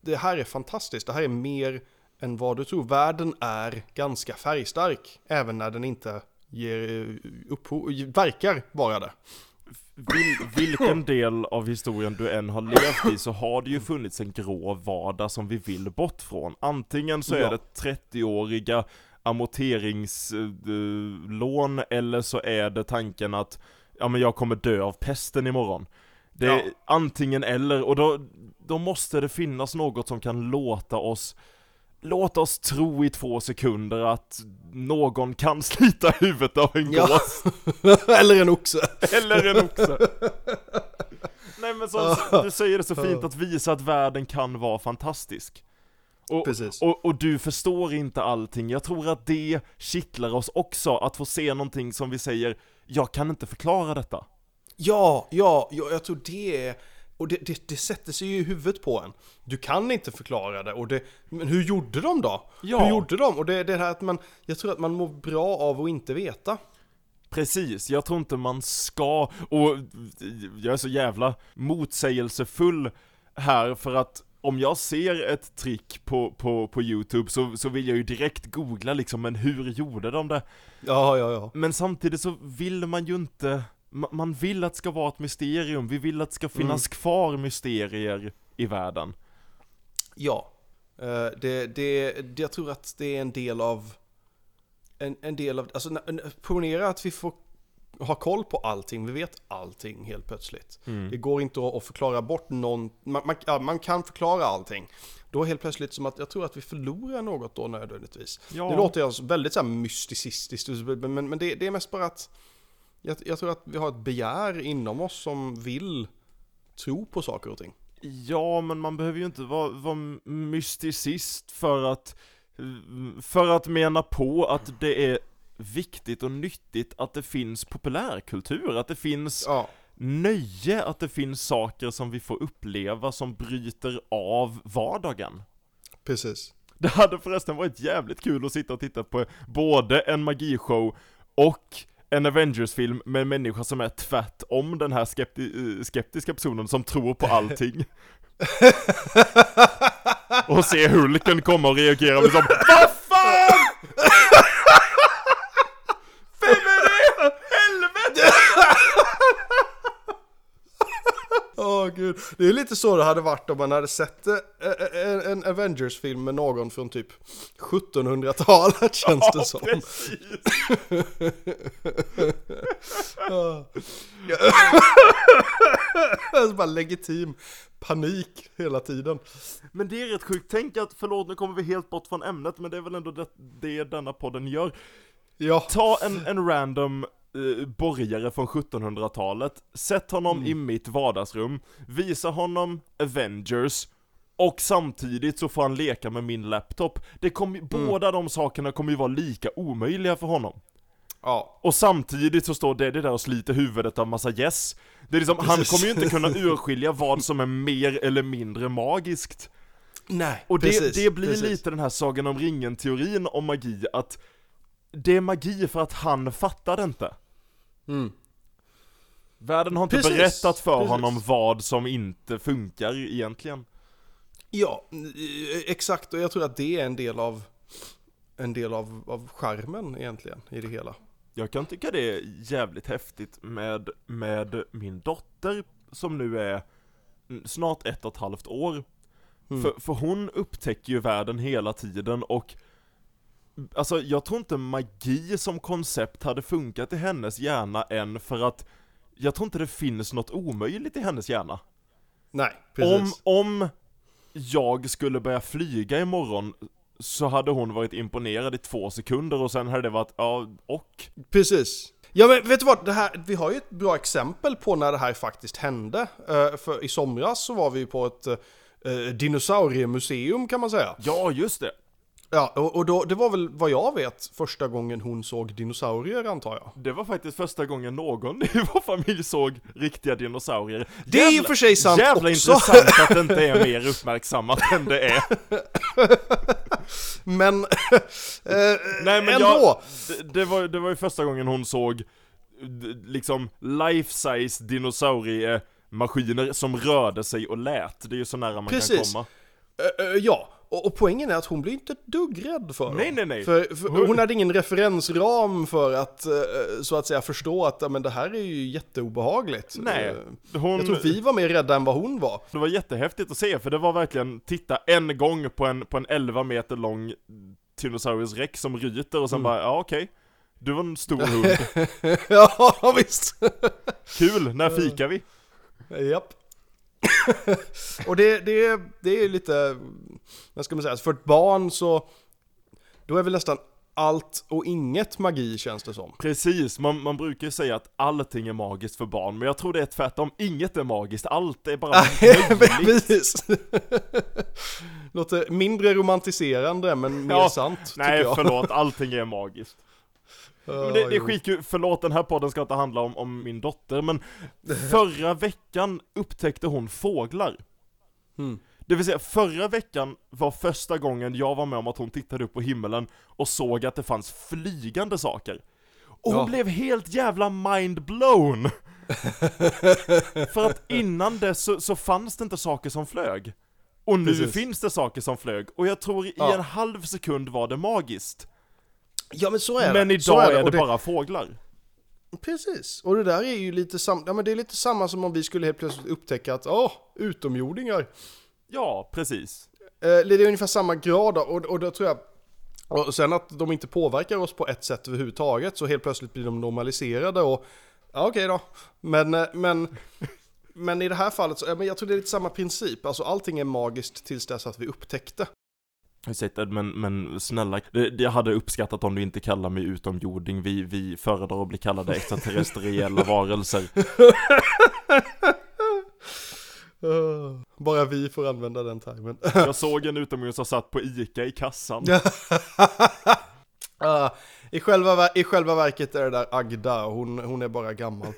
det här är fantastiskt, det här är mer än vad du tror. Världen är ganska färgstark, även när den inte ger eh, upphov, verkar vara det. Vil, vilken del av historien du än har levt i så har det ju funnits en grå vardag som vi vill bort från. Antingen så är det 30-åriga amorteringslån eller så är det tanken att ja men jag kommer dö av pesten imorgon. Det är Ja. antingen eller och då, då måste det finnas något som kan låta oss Låt oss tro i två sekunder att någon kan slita huvudet av en Ja. gås Eller en oxe. eller en oxe. Nej men som du säger det så fint att visa att världen kan vara fantastisk. Och, och, och du förstår inte allting, jag tror att det kittlar oss också att få se någonting som vi säger, jag kan inte förklara detta. Ja, ja, ja, jag tror det är... Och det, det, det sätter sig ju i huvudet på en. Du kan inte förklara det och det... Men hur gjorde de då? Ja. Hur gjorde de? Och det, det här att man... Jag tror att man mår bra av att inte veta. Precis, jag tror inte man ska, och jag är så jävla motsägelsefull här för att om jag ser ett trick på, på, på youtube så, så vill jag ju direkt googla liksom, men hur gjorde de det? Ja, ja, ja. Men samtidigt så vill man ju inte, ma- man vill att det ska vara ett mysterium, vi vill att det ska finnas kvar mysterier i världen. Ja. Eh, det, det, jag tror att det är en del av... En, en del av... Alltså, ponera att vi får ha koll på allting, vi vet allting helt plötsligt. Det går inte att, att förklara bort någon... Man, man, ja, man kan förklara allting. Då helt plötsligt som att jag tror att vi förlorar något då nödvändigtvis. Ja. Det låter alltså väldigt så här mysticistiskt, men, men det, det är mest bara att... Jag, jag tror att vi har ett begär inom oss som vill tro på saker och ting. Ja, men man behöver ju inte vara, vara mysticist för att, för att mena på att det är viktigt och nyttigt att det finns populärkultur, att det finns Ja. nöje, att det finns saker som vi får uppleva som bryter av vardagen. Precis. Det hade förresten varit jävligt kul att sitta och titta på både en magishow och en Avengers-film med en människa som är tvärtom den här skepti- eh, skeptiska personen som tror på allting. och se Hulken komma och reagera med som VAD FAN! Gud. Det är lite så det hade varit om man hade sett eh, eh, en, en Avengers-film med någon från typ 1700-talet känns det som. precis. Alltså bara legitim panik hela tiden. Men det är rätt sjukt, tänk att, förlåt nu kommer vi helt bort från ämnet, men det är väl ändå det, det denna podden gör. Ja, Ta en, en random eh, borgare från 1700-talet, sätt honom i mitt vardagsrum, visa honom Avengers, och samtidigt så får han leka med min laptop. Det kommer, Båda de sakerna kommer ju vara lika omöjliga för honom. ja, Och samtidigt så står det där och sliter huvudet av massa yes. Det är liksom, han kommer ju inte kunna urskilja vad som är mer eller mindre magiskt. nej, Och det, precis, det blir precis. lite den här Sagan om ringen-teorin om magi, att det är magi för att han fattar det inte. Mm. Världen har inte Precis, berättat för precis. honom vad som inte funkar egentligen. Ja, eh, exakt och jag tror att det är en del av en del av, av charmen egentligen i det hela. Jag kan tycka det är jävligt häftigt med, med min dotter som nu är snart ett och ett halvt år. Mm. För, för hon upptäcker ju världen hela tiden och Alltså jag tror inte magi som koncept hade funkat i hennes hjärna än för att Jag tror inte det finns något omöjligt i hennes hjärna. Nej, Om, precis. om jag skulle börja flyga imorgon så hade hon varit imponerad i två sekunder och sen hade det varit, ja, och? Precis. Ja men vet du vad, det här, vi har ju ett bra exempel på när det här faktiskt hände. Eh, för i somras så var vi på ett eh, dinosauriemuseum kan man säga. Ja, just det! Ja, och, då, det var väl vad jag vet första gången hon såg dinosaurier antar jag. Det var faktiskt första gången någon i vår familj såg riktiga dinosaurier. Det är i och för sig sant Jävla också. intressant att det inte är mer uppmärksammat än det är. Men, eh, Nej men ändå. jag, det, det, var, det var ju första gången hon såg liksom life-size dinosauriemaskiner som rörde sig och lät. Det är ju så nära man kan Precis. komma. Eh, eh, ja, och, och poängen är att hon blir inte ett dugg rädd för. Nej, nej, nej. För, för hon hade ingen referensram för att eh, så att säga förstå att men det här är ju jätteobehagligt. Nej, Eh, hon, Jag tror vi var mer rädda än vad hon var. det var jättehäftigt att se för det var verkligen, titta en gång på en, på en 11 meter lång Tyrannosaurus rex som ryter och sen bara, ja okej. Du var en stor hund. ja, visst. Kul, när fikar vi? Japp. och det, det, det är lite, vad ska man säga, för ett barn så, då är väl nästan allt och inget magi känns det som. Precis, man, man brukar ju säga att allting är magiskt för barn, men jag tror det är tvärtom, inget är magiskt, allt är bara möjligt. Precis. Låter mindre romantiserande men mer Ja, sant Nej jag. förlåt, allting är magiskt. Men det, det är skitkul, förlåt den här podden ska inte handla om, om min dotter, men förra veckan upptäckte hon fåglar. Mm. Det vill säga, förra veckan var första gången jag var med om att hon tittade upp på himmelen och såg att det fanns flygande saker. Och hon Ja. blev helt jävla mind-blown! För att innan det så, så fanns det inte saker som flög. Och nu Precis. finns det saker som flög, och jag tror i Ja. en halv sekund var det magiskt. Ja men så är Men det. Så idag är det, Och bara fåglar. Precis, och det där är ju lite, sam... ja, men det är lite samma som om vi skulle helt plötsligt upptäcka att, åh, utomjordingar. Ja, precis. Eh, det är ungefär samma grad och, och då tror jag och sen att de inte påverkar oss på ett sätt överhuvudtaget så helt plötsligt blir de normaliserade och ja okej då. Men, eh, men, men i det här fallet så, ja, men jag tror det är lite samma princip. Alltså allting är magiskt tills dess att vi upptäckte. Ursäkta, men, men snälla, jag hade uppskattat om du inte kallar mig utomjording, vi, vi föredrar att bli kallade extraterrestriella varelser. Bara vi får använda den termen. Jag såg en utomjording som satt på ICA i kassan. Ah, i, själva, I själva verket är det där Agda, hon, hon är bara gammal.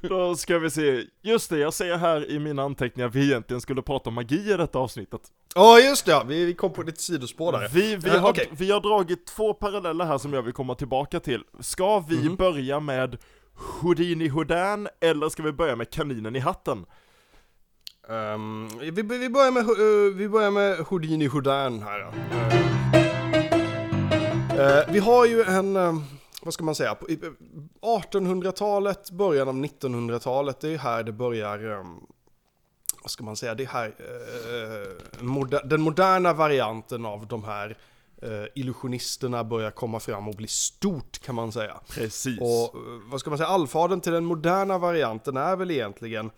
Då ska vi se, just det, jag ser här i mina anteckningar att vi egentligen skulle prata om magi i detta avsnittet. Ja just det, vi, vi kom på lite sidospår där. Vi, vi, Eh, har, okej. vi har dragit två paralleller här som jag vill komma tillbaka till. Ska vi Mhm. börja med Houdini Houdin eller ska vi börja med kaninen i hatten? Ehm, vi, vi, börjar med, eh, vi börjar med Houdini Houdin här. ja. Eh, vi har ju en, eh, vad ska man säga, på- i- 1800-talet, början av 1900-talet, det är här det börjar, ehm, vad ska man säga, det är här eh, moder, den moderna varianten av de här eh, illusionisterna börjar komma fram och bli stort kan man säga. Precis. Och eh, vad ska man säga, allfadern till den moderna varianten är väl egentligen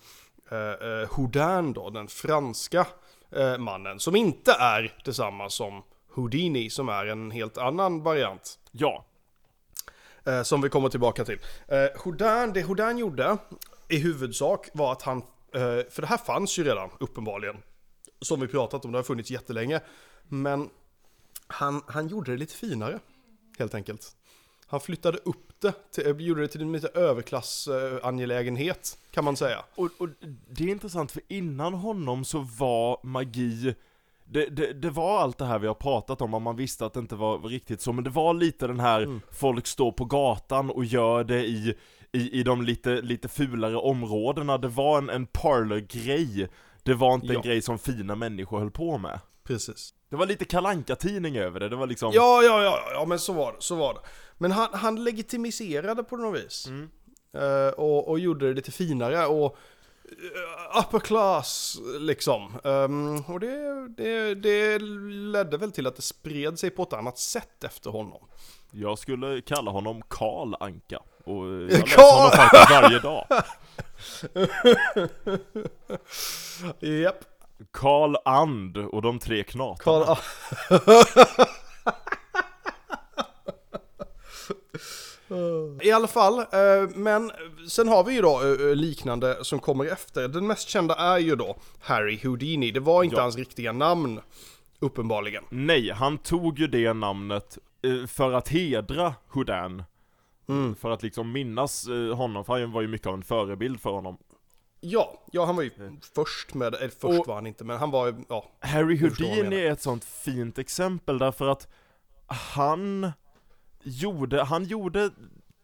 eh, Houdin då, den franska eh, mannen, som inte är detsamma som Houdini, som är en helt annan variant. Ja, Eh, som vi kommer tillbaka till. Eh, Houdin, det Houdin gjorde i huvudsak var att han, eh, för det här fanns ju redan uppenbarligen, som vi pratat om, det har funnits jättelänge, men han, han gjorde det lite finare, helt enkelt. Han flyttade upp det, till, eh, gjorde det till en lite överklassangelägenhet, eh, kan man säga. och, och det är intressant för innan honom så var magi det, det, det var allt det här vi har pratat om, om man visste att det inte var riktigt så, men det var lite den här, Mm. folk står på gatan och gör det i, i, i de lite, lite fulare områdena, det var en, en parlor-grej Det var inte Ja. en grej som fina människor höll på med Precis. Det var lite kalanka tidning över det, det var liksom Ja, ja, ja, ja, men så var det, så var det. Men han, han legitimiserade på något vis. Mm. Eh, och, och gjorde det lite finare och uh, upper class liksom. Ehm, och det, det, det ledde väl till att det spred sig på ett annat sätt efter honom. Jag skulle kalla honom Karl Anka och jag läser Karl- honom faktiskt varje dag Japp, Karl And och de tre knatarna Karl... I alla fall, eh, men sen har vi ju då eh, liknande som kommer efter. Den mest kända är ju då Harry Houdini. Det var inte Ja. hans riktiga namn, uppenbarligen. Nej, han tog ju det namnet eh, för att hedra Houdin Mm. För att liksom minnas eh, honom, för han var ju mycket av en förebild för honom Ja, ja han var ju först med, eller först Och- var han inte, men han var ju, ja. Harry Houdini är ett sånt fint exempel därför att han gjorde, han gjorde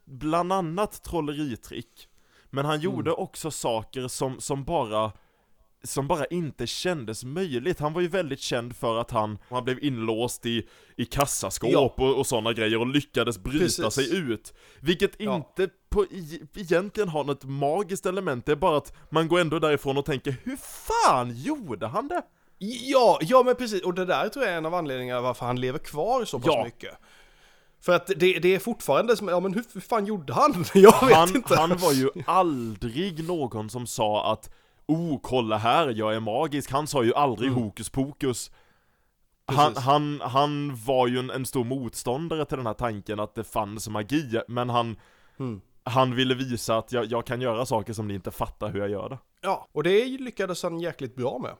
bland annat trolleritrick Men han gjorde också saker som, som bara som bara inte kändes möjligt. Han var ju väldigt känd för att han, han blev inlåst i, i kassaskåp Ja. och, och sådana grejer och lyckades bryta Precis. sig ut. Vilket Ja. inte på, i, egentligen har något magiskt element, det är bara att man går ändå därifrån och tänker hur fan gjorde han det? Ja, ja men precis. Och det där tror jag är en av anledningarna varför han lever kvar så pass Ja. mycket. För att det, det är fortfarande som, ja men hur, hur fan gjorde han? Jag vet han, inte. han var ju aldrig någon som sa att Oh, kolla här, jag är magisk. Han sa ju aldrig Mm. hokus pokus. Han, han, han var ju en, en stor motståndare till den här tanken att det fanns magi, men han, Mm. han ville visa att jag, jag kan göra saker som ni inte fattar hur jag gör det. Ja, och det lyckades han jäkligt bra med.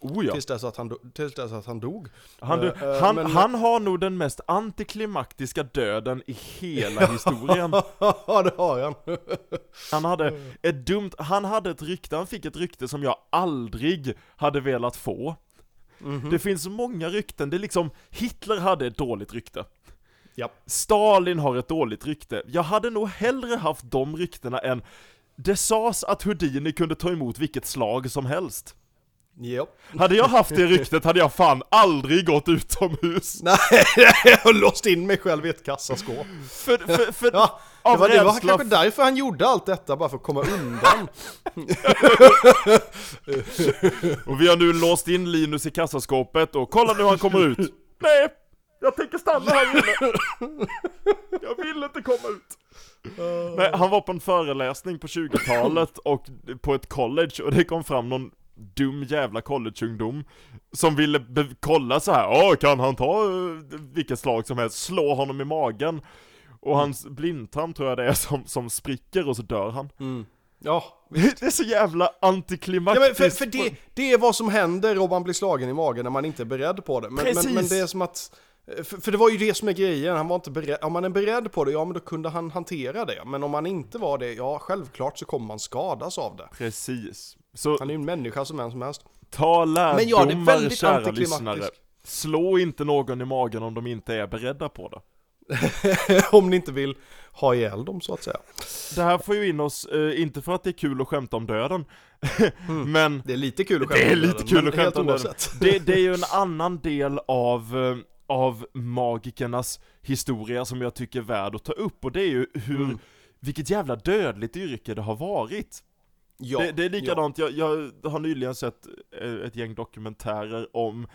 Oh ja. Tills, dess att han, do- tills dess att han dog. Han, du, Eh, eh, han, men- han har nog den mest antiklimaktiska döden i hela historien. Ja, det har han. Han hade ett dumt, han hade ett rykte, han fick ett rykte som jag aldrig hade velat få. Mhm. Det finns många rykten, det är liksom, Hitler hade ett dåligt rykte. Ja. Stalin har ett dåligt rykte. Jag hade nog hellre haft de ryktena än det sades att Houdini kunde ta emot vilket slag som helst. Ja. Hade jag haft det ryktet hade jag fan aldrig gått utomhus. Nej, jag har låst in mig själv i ett kassaskåp. För, för, för Ja, det var, det var kanske därför han gjorde allt detta, bara för att komma undan. Och vi har nu låst in Linus i kassaskåpet och kolla nu han kommer ut. Nej, jag tänker stanna här inne. Jag vill inte komma ut. Nej, han var på en föreläsning på 20-talet och på ett college och det kom fram någon dum jävla collegeungdom som ville kolla så här. Åh, kan han ta uh, vilket slag som helst, slå honom i magen och hans blindtarm tror jag det är som, som spricker och så dör han. Mm. Ja, Det är så jävla Ja, men antiklimaktiskt. för, för det, det är vad som händer om man blir slagen i magen när man inte är beredd på det. Men, men, Precis. men det är som att... För, för det var ju det som är grejen, han var inte beredd. Om man är beredd på det, ja men då kunde han hantera det. Men om man inte var det, ja självklart så kommer man skadas av det. Precis. Så Han är ju en människa som vem som helst. ta Men lärdomar det är väldigt kära lyssnare. Slå inte någon i magen om de inte är beredda på det. om ni inte vill ha ihjäl dem så att säga. Det här får ju in oss, eh, inte för att det är kul att skämta om döden, men Det är lite kul att Det är skämta om lite döden, kul men att skämta om döden. det, det är ju en annan del av, av magikernas historia som jag tycker är värd att ta upp och det är ju hur, Mm. vilket jävla dödligt yrke det har varit. Ja, det, det är likadant, jag, jag har nyligen sett eh, ett gäng dokumentärer om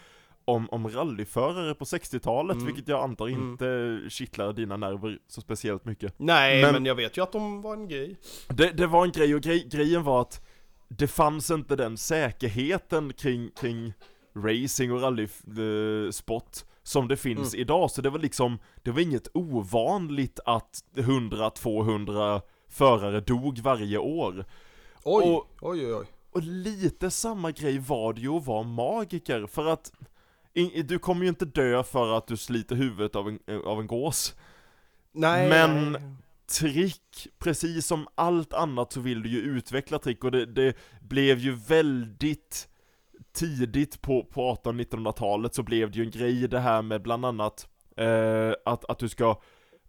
om, om rallyförare på 60-talet, Mm. vilket jag antar Mm. inte kittlar dina nerver så speciellt mycket. Nej, men... Men- jag vet ju att de var en grej. Det, det var en grej, och grej, grejen var att det fanns inte den säkerheten kring, kring racing och rallysport som det finns idag, så det var liksom, det var inget ovanligt att 100-200 förare dog varje år. Oj, Och- oj, oj, oj. Och lite samma grej var det ju att vara magiker, för att in, du kommer ju inte dö för att du sliter huvudet av en, av en gås. Nej, Men- nej. trick, precis som allt annat så vill du ju utveckla trick och det, det blev ju väldigt tidigt på, på 1800-1900-talet så blev det ju en grej det här med bland annat eh, att, att du ska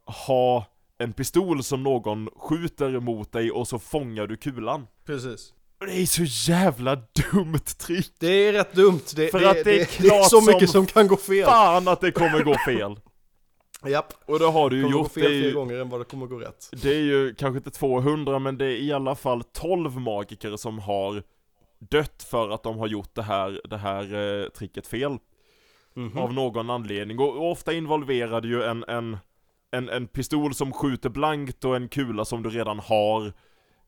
ha en pistol som någon skjuter mot dig och så fångar du kulan. Precis. Och det är så jävla dumt trick! Det är rätt dumt. Det, För det, att det är det, det är klart så mycket som som kan gå fel. Fan att det kommer gå fel! Japp. Och det har du Det ju kommer gå fel det är fler ju, gånger än vad det kommer gå rätt. Det är ju kanske inte 200 men det är i alla fall 12 magiker som har dött för att de har gjort det här, det här eh, tricket fel. Mhm. Av någon anledning. Och, och ofta involverade ju en, en, en, en pistol som skjuter blankt och en kula som du redan har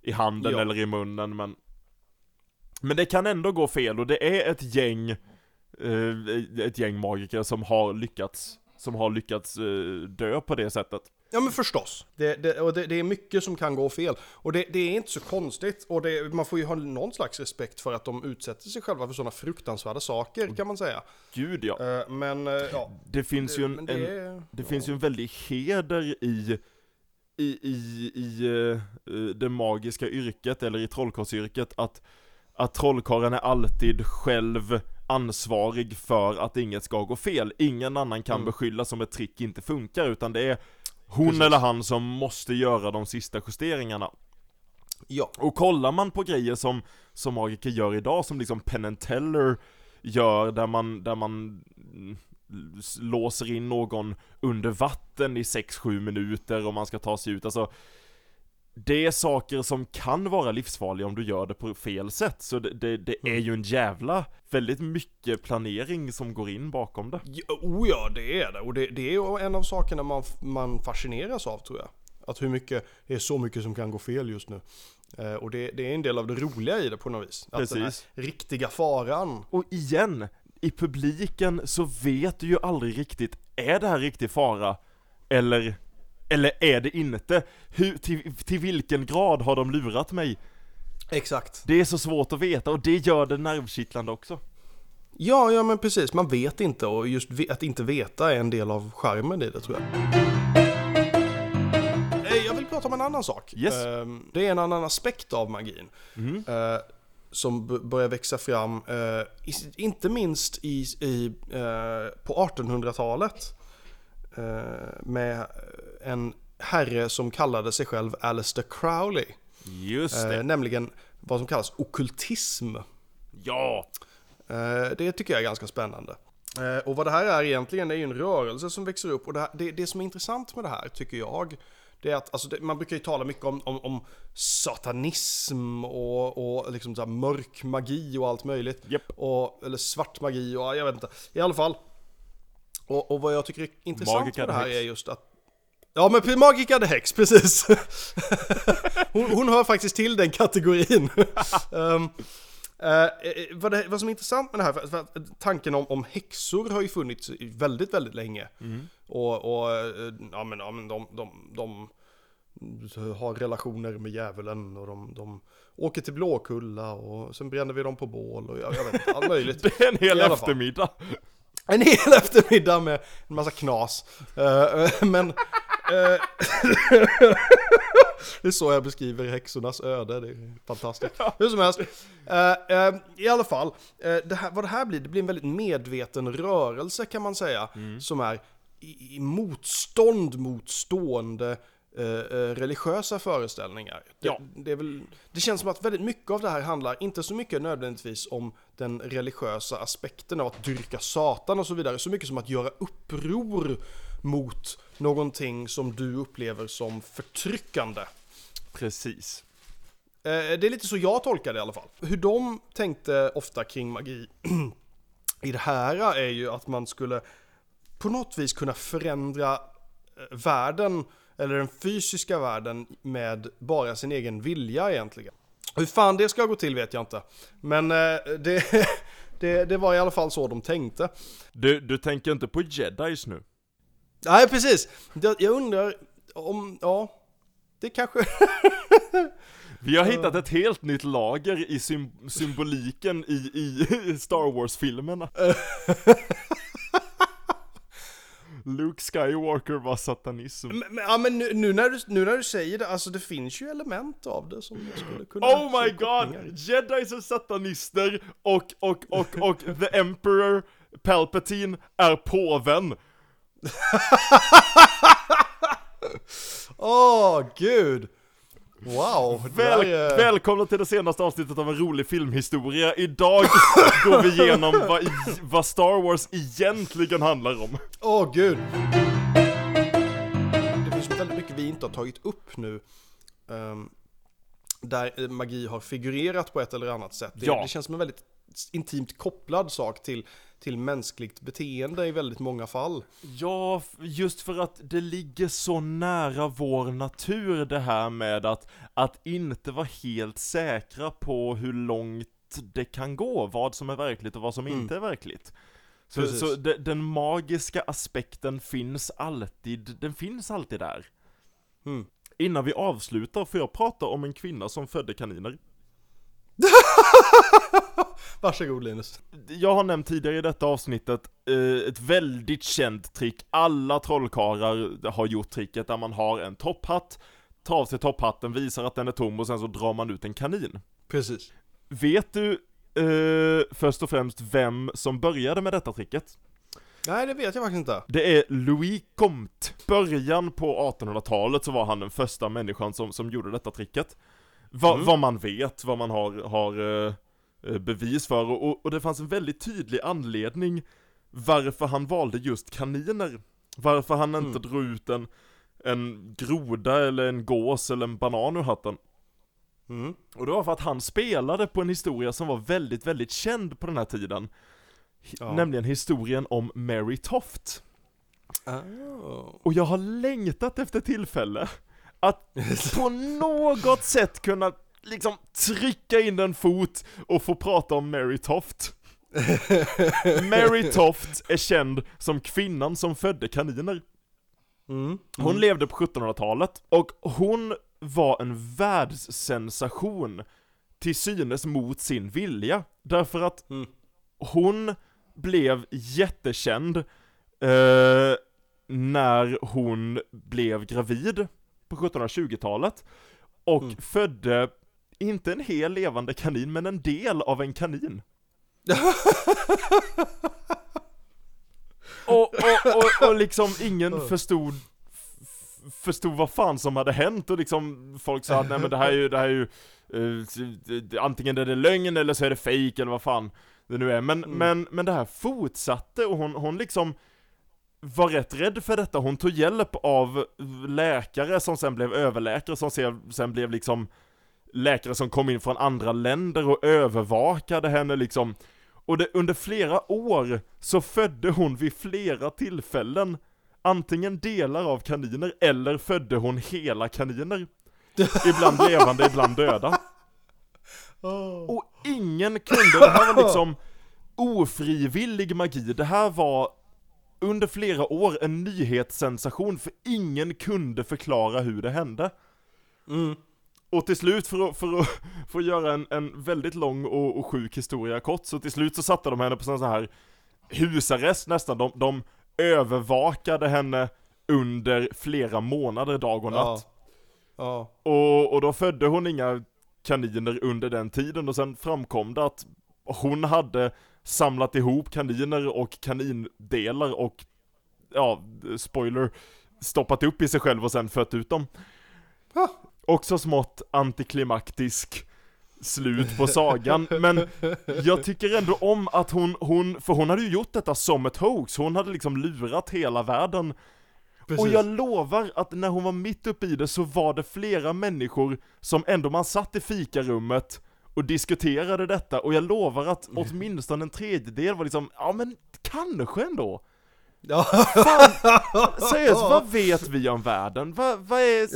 i handen Ja. eller i munnen men Men det kan ändå gå fel och det är ett gäng eh, Ett gäng magiker som har lyckats Som har lyckats eh, dö på det sättet. Ja men förstås. Det, det, och det, det är mycket som kan gå fel. Och det, det är inte så konstigt. Och man får ju ha någon slags respekt för att de utsätter sig själva för sådana fruktansvärda saker kan man säga. Gud ja. Eh, Men eh, ja. Det finns ju en, det, en Det finns ju en väldig heder i i, i, i eh, det magiska yrket, eller i trollkarlsyrket, att, att trollkarlen är alltid själv ansvarig för att inget ska gå fel. Ingen annan kan Mm. beskylla som ett trick inte funkar, utan det är hon Precis. eller han som måste göra de sista justeringarna. Ja. Och kollar man på grejer som, som magiker gör idag, som liksom Penn Teller gör, där man, där man mm, låser in någon under vatten i 6-7 minuter och man ska ta sig ut, alltså det är saker som kan vara livsfarliga om du gör det på fel sätt, så det, det, det är ju en jävla, väldigt mycket planering som går in bakom det. Ja, Oh ja, det är det. Och det, det är ju en av sakerna man, man fascineras av tror jag. Att hur mycket, det är så mycket som kan gå fel just nu. Eh, och det, det är en del av det roliga i det på något vis. Att den här Precis. riktiga faran. Och igen, i publiken så vet du ju aldrig riktigt, är det här riktig fara? Eller, eller är det inte? Hur, till, till vilken grad har de lurat mig? Exakt. Det är så svårt att veta och det gör det nervkittlande också. Ja, ja men precis. Man vet inte och just att inte veta är en del av charmen i det tror jag. Eh, Jag vill prata om en annan sak. Yes. Eh, Det är en annan aspekt av magin. Mm. Som börjar växa fram, eh, inte minst i, i, på 1800-talet. Eh, Med en herre som kallade sig själv Aleister Crowley. Just det. Eh, Nämligen vad som kallas okkultism. Ja! Eh, Det tycker jag är ganska spännande. Och vad det här är egentligen, det är ju en rörelse som växer upp. Och det, här, det, det som är intressant med det här, tycker jag, det är att alltså, det, man brukar ju tala mycket om, om, om satanism och, och liksom så här mörk magi och allt möjligt. Japp. Och, eller svart magi och jag vet inte. I alla fall. Och, och vad jag tycker är intressant Magica med det här är just att Ja men Magica the Hex, precis. hon, hon hör faktiskt till den kategorin. Eh, eh, vad, det, vad som är intressant med det här, för, för tanken om, om häxor har ju funnits väldigt, väldigt länge. Mm. Och, och eh, ja men, ja, men de, de, de har relationer med djävulen och de, de åker till Blåkulla och sen bränner vi dem på bål och jag, jag vet allt möjligt. Det är en hel eftermiddag. En hel eftermiddag med en massa knas. Eh, men... eh, det är så jag beskriver häxornas öde, det är fantastiskt. Hur som helst. eh, I alla fall, det här, vad det här blir, det blir en väldigt medveten rörelse kan man säga. Som är i, i motstånd mot stående eh, eh, religiösa föreställningar. Det, Ja. det, är väl, det känns som att väldigt mycket av det här handlar inte så mycket nödvändigtvis om den religiösa aspekten av att dyrka Satan och så vidare, så mycket som att göra uppror mot någonting som du upplever som förtryckande. Precis. Eh, Det är lite så jag tolkar det i alla fall. Hur de tänkte ofta kring magi i det här är ju att man skulle på något vis kunna förändra världen, eller den fysiska världen, med bara sin egen vilja egentligen. Hur fan det ska gå till vet jag inte. Men eh, det, det, det var i alla fall så de tänkte. Du, du tänker inte på jedis nu? Nej, precis. Jag jag undrar om, ja, det kanske... Vi har hittat ett helt nytt lager i sym- symboliken i, i Star Wars-filmerna. Luke Skywalker var satanism. Men, men, ja, men nu, nu, när du, nu när du säger det, alltså det finns ju element av det som jag skulle kunna... Oh my god! i. Jedis är satanister och, och, och, och the Emperor Palpatine är påven. Åh, gud! Wow! Väl, är- Välkomna till det senaste avsntet av en rolig filmhistoria. Idag går vi igenom vad, vad Star Wars egentligen handlar om. Åh, gud! Det finns väldigt mycket vi inte har tagit upp nu. ehm, där eh, magi har figurerat på ett eller annat sätt. Det, Ja. det känns som en väldigt intimt kopplad sak till, till mänskligt beteende i väldigt många fall. Ja, just för att det ligger så nära vår natur det här med att, att inte vara helt säkra på hur långt det kan gå, vad som är verkligt och vad som Mm. inte är verkligt. Så, Precis. så de, den magiska aspekten finns alltid, den finns alltid där. Mm. Innan vi avslutar får jag prata om en kvinna som födde kaniner. Varsågod Linus. Jag har nämnt tidigare i detta avsnittet eh, ett väldigt känt trick. Alla trollkarlar har gjort tricket där man har en topphatt, tar av sig topphatten, visar att den är tom och sen så drar man ut en kanin. Precis. Vet du eh, först och främst vem som började med detta tricket? Nej, det vet jag faktiskt inte. Det är Louis Comte. Början på 1800-talet så var han den första människan som, som gjorde detta tricket. Va, Mm. Vad man vet, vad man har, har eh, eh, bevis för och, och, det fanns en väldigt tydlig anledning varför han valde just kaniner. Varför han inte Mm. drog ut en, en groda eller en gås eller en banan ur hatten. Mm. Och det var för att han spelade på en historia som var väldigt, väldigt känd på den här tiden. Ja. Nämligen historien om Mary Toft. Oh. Och jag har längtat efter tillfälle att på något sätt kunna liksom trycka in en fot och få prata om Mary Toft. Mary Toft är känd som kvinnan som födde kaniner. Mm. Hon levde på 1700-talet och hon var en världssensation till synes mot sin vilja. Därför att Mm. hon blev jättekänd eh, när hon blev gravid på 1720-talet och Mm. födde inte en hel levande kanin, men en del av en kanin. och, och, och, och liksom ingen förstod f- förstod vad fan som hade hänt och liksom folk sa att nej men det här är ju, det här är ju eh, antingen är det lögn eller så är det fake eller vad fan det nu är. Men, Mm. men, men det här fortsatte och hon, hon liksom var rätt rädd för detta. Hon tog hjälp av läkare som sen blev överläkare som sen, blev liksom läkare som kom in från andra länder och övervakade henne liksom. Och det, under flera år så födde hon vid flera tillfällen antingen delar av kaniner eller födde hon hela kaniner. Ibland levande, ibland döda. Oh. Och ingen kunde, det här var liksom ofrivillig magi, det här var under flera år en nyhetssensation för ingen kunde förklara hur det hände. Mm. Och till slut, för att, för att, för att göra en, en väldigt lång och, och sjuk historia kort, så till slut så satte de henne på sån så här husarrest nästan, de, de övervakade henne under flera månader, dag och natt. Ja. Och, och då födde hon inga kaniner under den tiden och sen framkom det att hon hade samlat ihop kaniner och kanindelar och, ja, spoiler, stoppat upp i sig själv och sen fött ut dem. Ah. Också smått antiklimaktisk slut på sagan, men jag tycker ändå om att hon, hon, för hon hade ju gjort detta som ett hoax, hon hade liksom lurat hela världen. Och jag lovar att när hon var mitt uppe i det så var det flera människor som ändå man satt i fikarummet och diskuterade detta, och jag lovar att åtminstone en tredjedel var liksom, ja men kanske ändå. Ja. Fan, seriöst, vad vet vi om världen? Vad, vad är...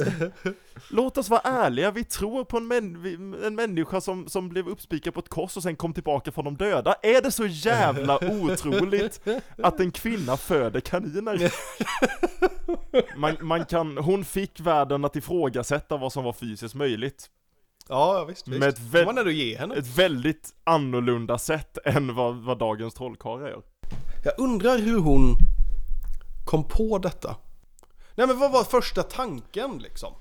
Låt oss vara ärliga, vi tror på en, män, en människa som, som blev uppspikad på ett kors och sen kom tillbaka från de döda. Är det så jävla otroligt att en kvinna föder kaniner? Man, man kan, hon fick världen att ifrågasätta vad som var fysiskt möjligt. Ja, visst, visst. Med ett vä- man ändå ge henne. Ett väldigt annorlunda sätt än vad, vad dagens trollkarlar gör. Jag undrar hur hon kom på detta. Nej men vad var första tanken liksom?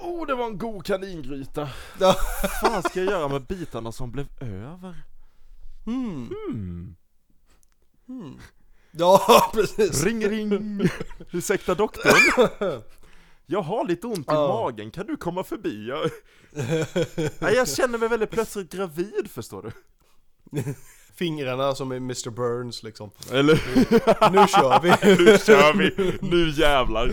Oh, det var en god kaningryta. Ja. Vad fan ska jag göra med bitarna som blev över? Hmm. Hmm. Ja, precis. Ring ring! Ursäkta doktorn? Jag har lite ont i Ja. magen, kan du komma förbi? Jag... Nej, jag känner mig väldigt plötsligt gravid förstår du. Fingrarna som är Mr Burns liksom. Eller Nu kör vi. nu kör vi, nu jävlar!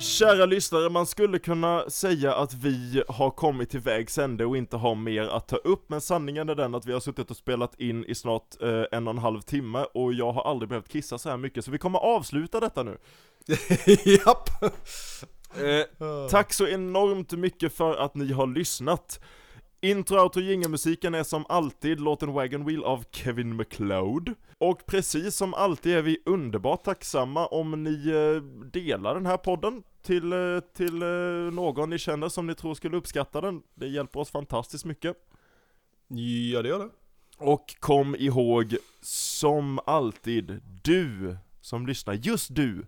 Kära lyssnare, man skulle kunna säga att vi har kommit till vägs ände och inte har mer att ta upp, men sanningen är den att vi har suttit och spelat in i snart eh, en och en halv timme och jag har aldrig behövt kissa så här mycket, så vi kommer avsluta detta nu. Japp. Eh, tack så enormt mycket för att ni har lyssnat. Intro, outro, jingelmusiken är som alltid låten Wagon Wheel av Kevin McLeod. Och precis som alltid är vi underbart tacksamma om ni eh, delar den här podden till, eh, till eh, någon ni känner som ni tror skulle uppskatta den. Det hjälper oss fantastiskt mycket. Ja, det gör det. Och kom ihåg, som alltid, du som lyssnar, just du,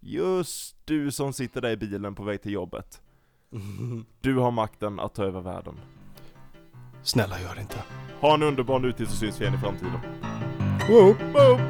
just du som sitter där i bilen på väg till jobbet. Du har makten att ta över världen. Snälla gör inte. Ha en underbar nutid så syns vi igen i framtiden. Woop. Woop.